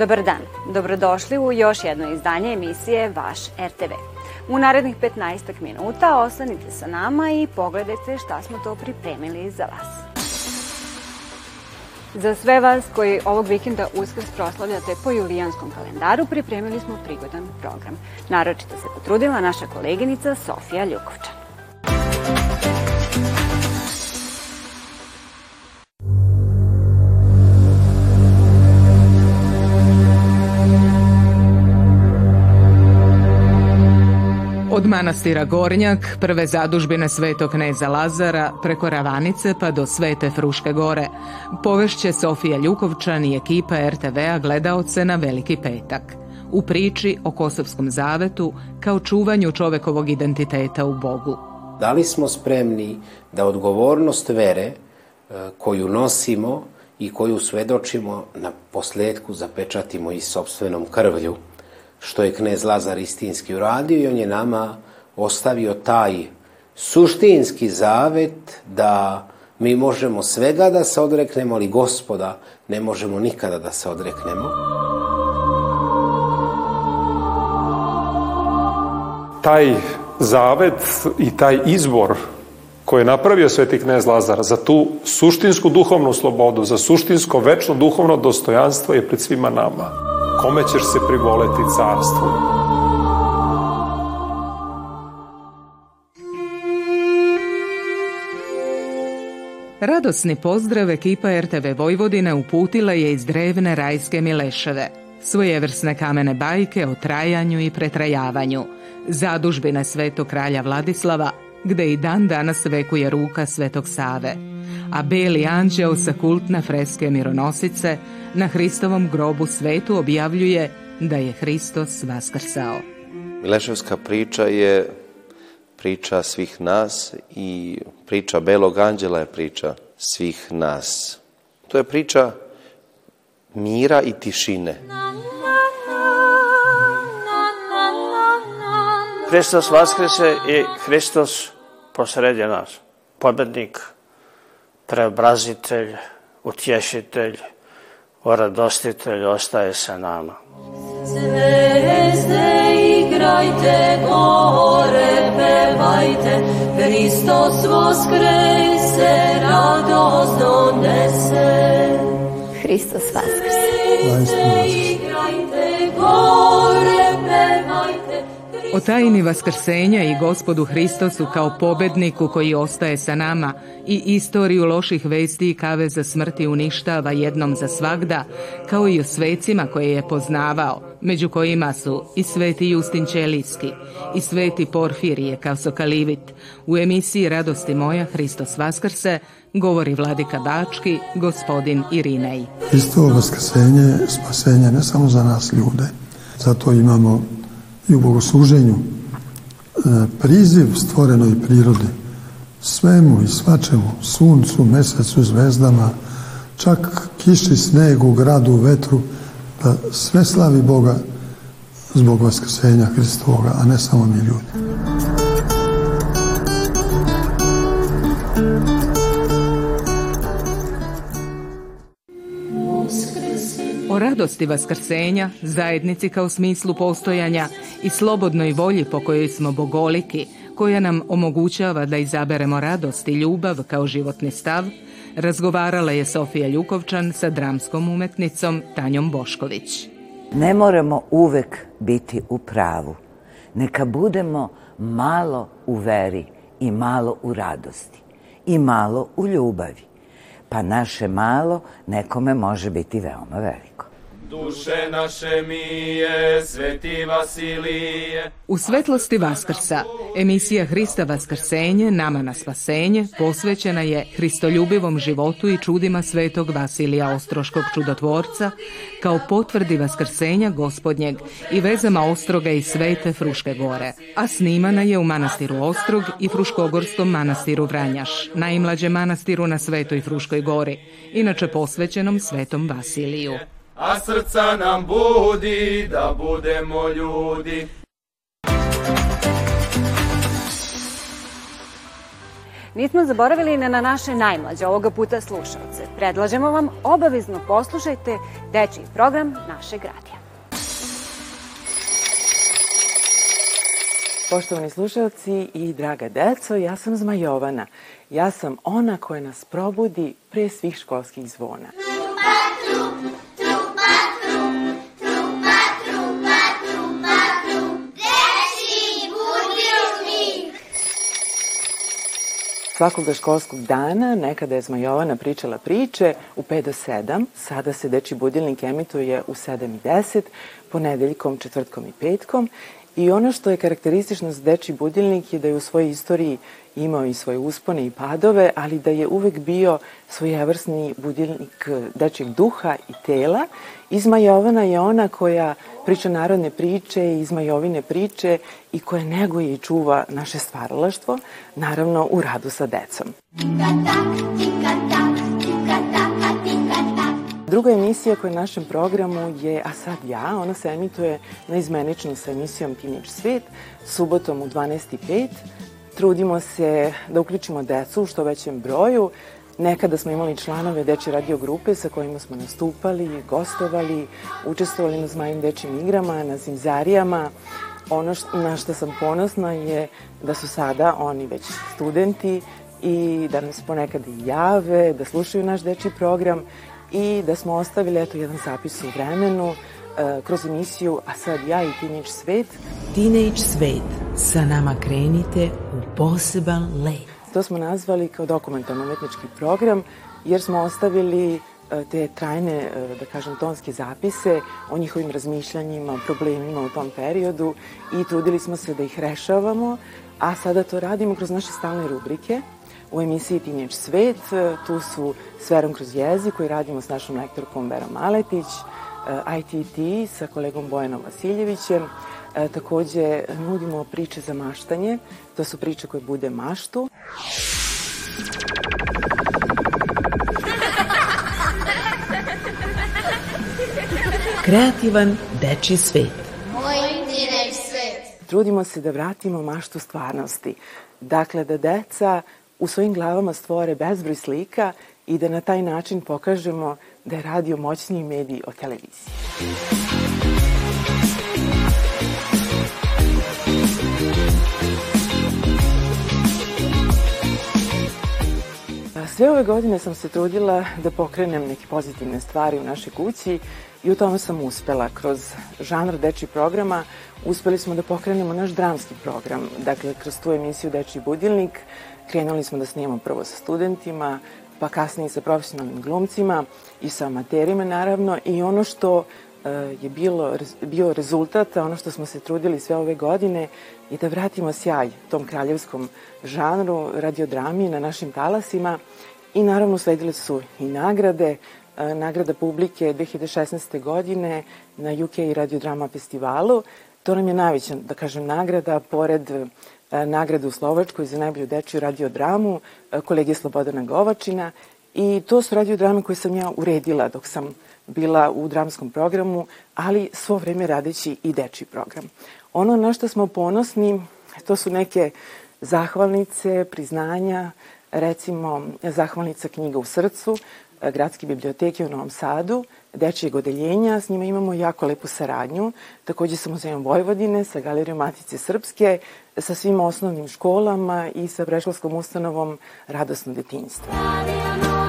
Dobar dan, dobrodošli u još jedno izdanje emisije Vaš RTV. U narednih 15 minuta ostanite sa nama i pogledajte šta smo to pripremili za vas. Za sve vas koji ovog vikenda uskrs proslavljate po julijanskom kalendaru, pripremili smo prigodan program. Naročito se potrudila naša koleginica Sofija Ljukovčan. Od manastira Gornjak, prve zadužbine svetog kneza Lazara, preko Ravanice pa do Svete Fruške gore, povešće Sofija Ljukovčan i ekipa RTV-a gledaoce na Veliki petak. U priči o Kosovskom zavetu kao čuvanju čovekovog identiteta u Bogu. Da li smo spremni da odgovornost vere e, koju nosimo i koju svedočimo na posledku zapečatimo i sobstvenom krvlju, što je knez Lazar Istinski uradio i on je nama ostavio taj suštinski zavet da mi možemo svega da se odreknemo, ali gospoda ne možemo nikada da se odreknemo. Taj zavet i taj izbor koji je napravio sveti knez Lazar za tu suštinsku duhovnu slobodu, za suštinsko večno duhovno dostojanstvo je pred svima nama kome ćeš se privoleti carstvu. Radosni pozdrav ekipa RTV Vojvodine uputila je iz drevne rajske Mileševe. Svojevrsne kamene bajke o trajanju i pretrajavanju, zadužbine svetog kralja Vladislava, gde i dan danas vekuje ruka svetog Save, a beli anđeo sa kultne freske mironosice na Hristovom grobu svetu objavljuje da je Hristos vaskrsao. Mileševska priča je priča svih nas i priča Belog anđela je priča svih nas. To je priča mira i tišine. Hristos vaskrese i Hristos posredje nas. Pobednik, preobrazitelj, utješitelj, oradostitelj ostaje sa nama. Zvezde igrajte, gore pevajte, Hristos voskrese, radost donese. Hristos vaskrse. Zvezde igrajte, gore pevajte, O tajni vaskrsenja i gospodu Hristosu kao pobedniku koji ostaje sa nama i istoriju loših vesti i kaveza smrti uništava jednom za svagda, kao i o svecima koje je poznavao, među kojima su i sveti Justin Ćelijski i sveti Porfirije kao Sokalivit. U emisiji Radosti moja Hristos Vaskrse govori Vladika Bački, gospodin Irinej. Hristovo vaskrsenje je spasenje ne samo za nas ljude, zato imamo i u bogosluženju e, priziv stvorenoj prirodi, svemu i svačemu, suncu, mesecu, zvezdama, čak kiši, snegu, gradu, vetru, da sve slavi Boga zbog vaskrsenja Hristovoga, a ne samo mi ljudi. O radosti vaskrsenja, zajednici kao smislu postojanja i slobodnoj volji po kojoj smo bogoliki, koja nam omogućava da izaberemo radost i ljubav kao životni stav, razgovarala je Sofija Ljukovčan sa dramskom umetnicom Tanjom Bošković. Ne moramo uvek biti u pravu. Neka budemo malo u veri i malo u radosti i malo u ljubavi. Pa naše malo nekome može biti veoma veliko. Duše naše mije, sveti Vasilije. U svetlosti Vaskrsa, emisija Hrista Vaskrsenje, nama na spasenje, posvećena je Hristoljubivom životu i čudima svetog Vasilija Ostroškog čudotvorca, kao potvrdi Vaskrsenja gospodnjeg i vezama Ostroga i Svete Fruške gore. A snimana je u manastiru Ostrog i Fruškogorskom manastiru Vranjaš, najmlađem manastiru na Svetoj Fruškoj gori, inače posvećenom Svetom Vasiliju a srca nam budi da budemo ljudi. Nismo zaboravili na naše najmlađe ovoga puta slušalce. Predlažemo vam obavezno poslušajte dečiji program našeg radija. Poštovani slušalci i draga deco, ja sam Zmajovana. Ja sam ona koja nas probudi pre svih školskih zvona. Svakoga školskog dana nekada je Zmajovana pričala priče u 5 do 7, sada se Deči budilnik emituje u 7 i 10, ponedeljkom, četvrtkom i petkom I ono što je karakteristično za Deči budilnik je da je u svojoj istoriji imao i svoje uspone i padove, ali da je uvek bio svojevrsni budilnik dečeg duha i tela. Izmajovana je ona koja priča narodne priče i izmajovine priče i koja neguje i čuva naše stvaralaštvo, naravno u radu sa decom. Tika tak, tika tak, Druga emisija koja je na našem programu je A sad ja, ona se emituje na izmenično sa emisijom Teenage Svet, subotom u 12.05. Trudimo se da uključimo decu u što većem broju. Nekada smo imali članove deče radio grupe sa kojima smo nastupali, gostovali, učestvovali na zmajim dečim igrama, na zimzarijama. Ono što, na što sam ponosna je da su sada oni već studenti i da nas ponekad i jave, da slušaju naš deči program i da smo ostavili eto jedan zapis u vremenu uh, kroz emisiju A sad ja i Teenage Svet. Teenage Svet, sa nama krenite u poseban let. To smo nazvali kao dokumentarno umetnički program jer smo ostavili uh, te trajne, uh, da kažem, tonske zapise o njihovim razmišljanjima, problemima u tom periodu i trudili smo se da ih rešavamo, a sada to radimo kroz naše stalne rubrike u emisiji Teenage Svet. Tu su Sverom kroz jezik koji radimo s našom lektorkom Vera Maletić, ITT sa kolegom Bojanom Vasiljevićem. E, takođe nudimo priče za maštanje. To su priče koje bude maštu. Kreativan deči svet. Moj teenage svet. Trudimo se da vratimo maštu stvarnosti. Dakle, da deca u svojim glavama stvore bezbroj slika i da na taj način pokažemo da je radio moćniji medij od televizije. Sve ove godine sam se trudila da pokrenem neke pozitivne stvari u našoj kući i u tome sam uspela. Kroz žanr deči programa uspeli smo da pokrenemo naš dramski program. Dakle, kroz tu emisiju Deči budilnik krenuli smo da snimamo prvo sa studentima, pa kasnije sa profesionalnim glumcima i sa amaterima naravno i ono što e, je bilo, bio rezultat, ono što smo se trudili sve ove godine je da vratimo sjaj tom kraljevskom žanru, radiodrami na našim talasima i naravno sledile su i nagrade, e, nagrada publike 2016. godine na UK radiodrama festivalu. To nam je najveća, da kažem, nagrada, pored nagradu u Slovačkoj za najbolju dečju radiodramu e, kolege Slobodana Govačina i to su radiodrame koje sam ja uredila dok sam bila u dramskom programu, ali svo vreme radeći i dečji program. Ono na što smo ponosni, to su neke zahvalnice, priznanja, recimo zahvalnica knjiga u srcu, e, Gradske biblioteke u Novom Sadu, dečijeg odeljenja, s njima imamo jako lepu saradnju, takođe sa Muzejom Vojvodine, sa Galerijom Matice Srpske, sa svim osnovnim školama i sa preškolskom ustanovom Radosno detinjstvo. Radio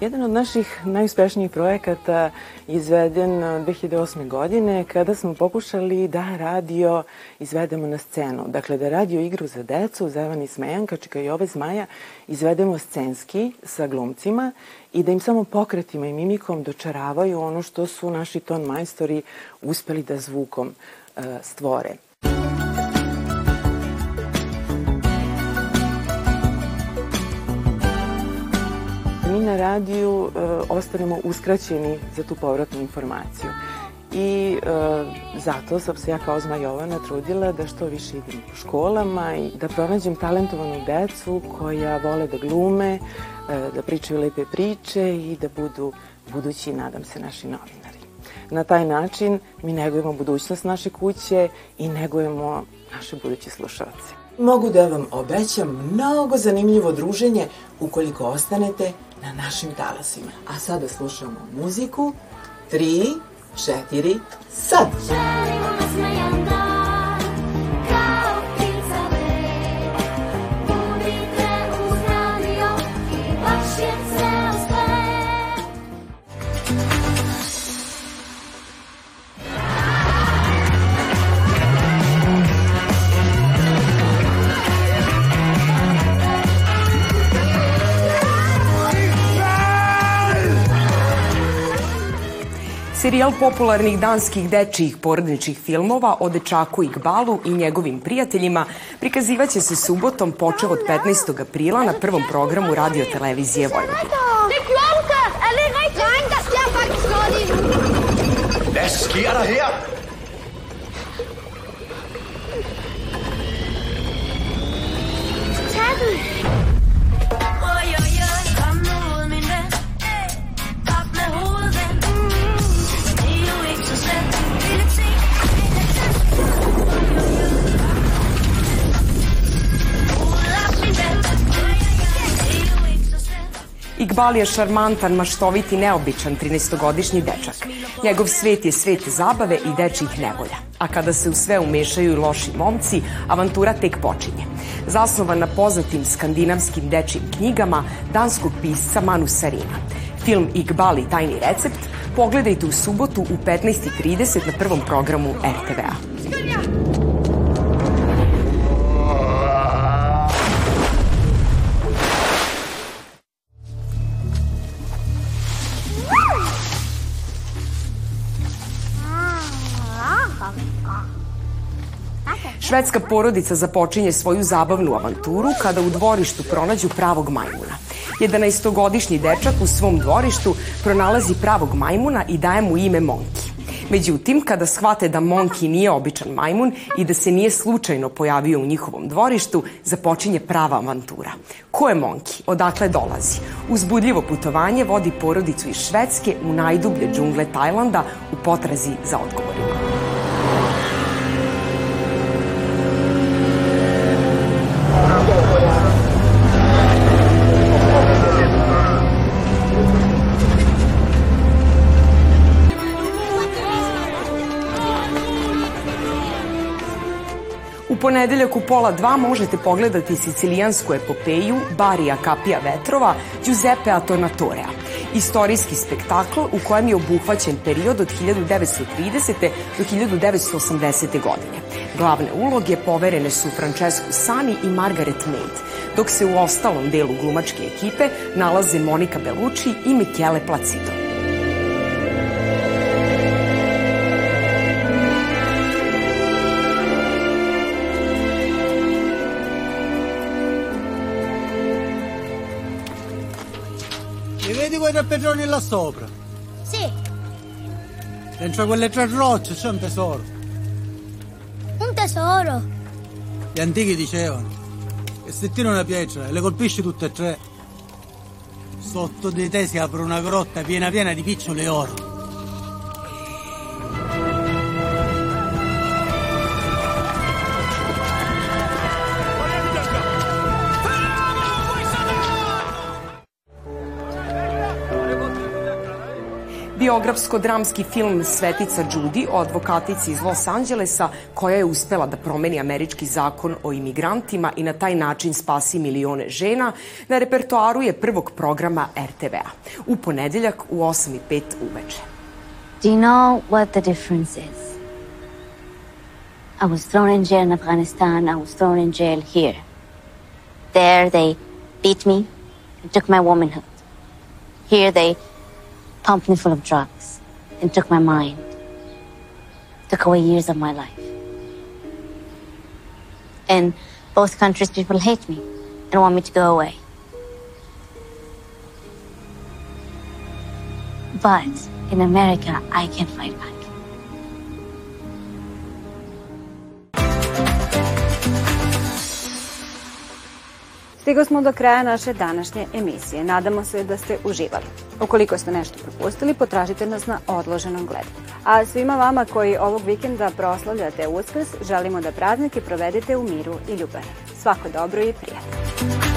Jedan od naših najuspešnijih projekata izveden 2008. godine kada smo pokušali da radio izvedemo na scenu. Dakle, da radio igru za decu, Zevan i Smejan, Kačika i ove zmaja, izvedemo scenski sa glumcima i da im samo pokretima i mimikom dočaravaju ono što su naši ton majstori uspeli da zvukom stvore. Na radiju e, ostanemo uskraćeni za tu povratnu informaciju. I e, zato sam se ja kao Zmajovana trudila da što više idem po školama i da pronađem talentovanu decu koja vole da glume, e, da pričaju lepe priče i da budu budući, nadam se, naši novinari. Na taj način mi negujemo budućnost naše kuće i negujemo naše buduće slušalce. Mogu da vam obećam mnogo zanimljivo druženje ukoliko ostanete na našim talasima. A sada slušamo muziku. Tri, četiri, sad! Želimo Serijal popularnih danskih dečijih porodičnih filmova o dečaku Igbalu i njegovim prijateljima prikazivaće se subotom počeo od 15. aprila na prvom programu radio televizije. Hvad sker der her? Iqbal je šarmantan, maštovit i neobičan 13-godišnji dečak. Njegov svet je svet zabave i dečjih nevolja. A kada se u sve umešaju i loši momci, avantura tek počinje. Zasnovan na poznatim skandinavskim dečjim knjigama danskog pisca Manu Sarina. Film Iqbal i tajni recept pogledajte u subotu u 15.30 na prvom programu RTV-a. Švedska porodica započinje svoju zabavnu avanturu kada u dvorištu pronađu pravog majmuna. 11-godišnji dečak u svom dvorištu pronalazi pravog majmuna i daje mu ime Monki. Međutim, kada shvate da Monki nije običan majmun i da se nije slučajno pojavio u njihovom dvorištu, započinje prava avantura. Ko je Monki? Odakle dolazi? Uzbudljivo putovanje vodi porodicu iz Švedske u najdublje džungle Tajlanda u potrazi za odgovorima. Ponedeljak u pola dva možete pogledati sicilijansku epopeju Barija Kapija vetrova Giuseppe Atonatorea. Istorijski spektakl u kojem je obuhvaćen period od 1930. do 1980. godine. Glavne uloge poverene su Francesco Sani i Margaret Mead, dok se u ostalom delu glumačke ekipe nalaze Monika Bellucci i Michele Placido. Là sopra? Sì, Dentro quelle tre rocce c'è un tesoro. un tesoro. Gli antichi dicevano che se tiri una pietra e le colpisci tutte e tre, sotto di te si apre una grotta piena piena di picciole oro. Biografsko-dramski film Svetica Đudi o advokatici iz Los Angelesa koja je uspela da promeni američki zakon o imigrantima i na taj način spasi milione žena na repertoaru je prvog programa RTV-a. U ponedeljak u 8.05 uveče. Do you know what the difference is? I was thrown in jail in Afghanistan. I was thrown in jail here. There, they beat me and took my womanhood. Here, they pumped me full of drugs and took my mind. Took away years of my life. In both countries, people hate me and want me to go away. But in America, I can fight back. Stigo smo do kraja naše današnje emisije. Nadamo se da ste uživali. Ukoliko ste nešto propustili, potražite nas na odloženom gledu. A svima vama koji ovog vikenda proslavljate Uskrs, želimo da praznike provedete u miru i ljubavi. Svako dobro i prijatno.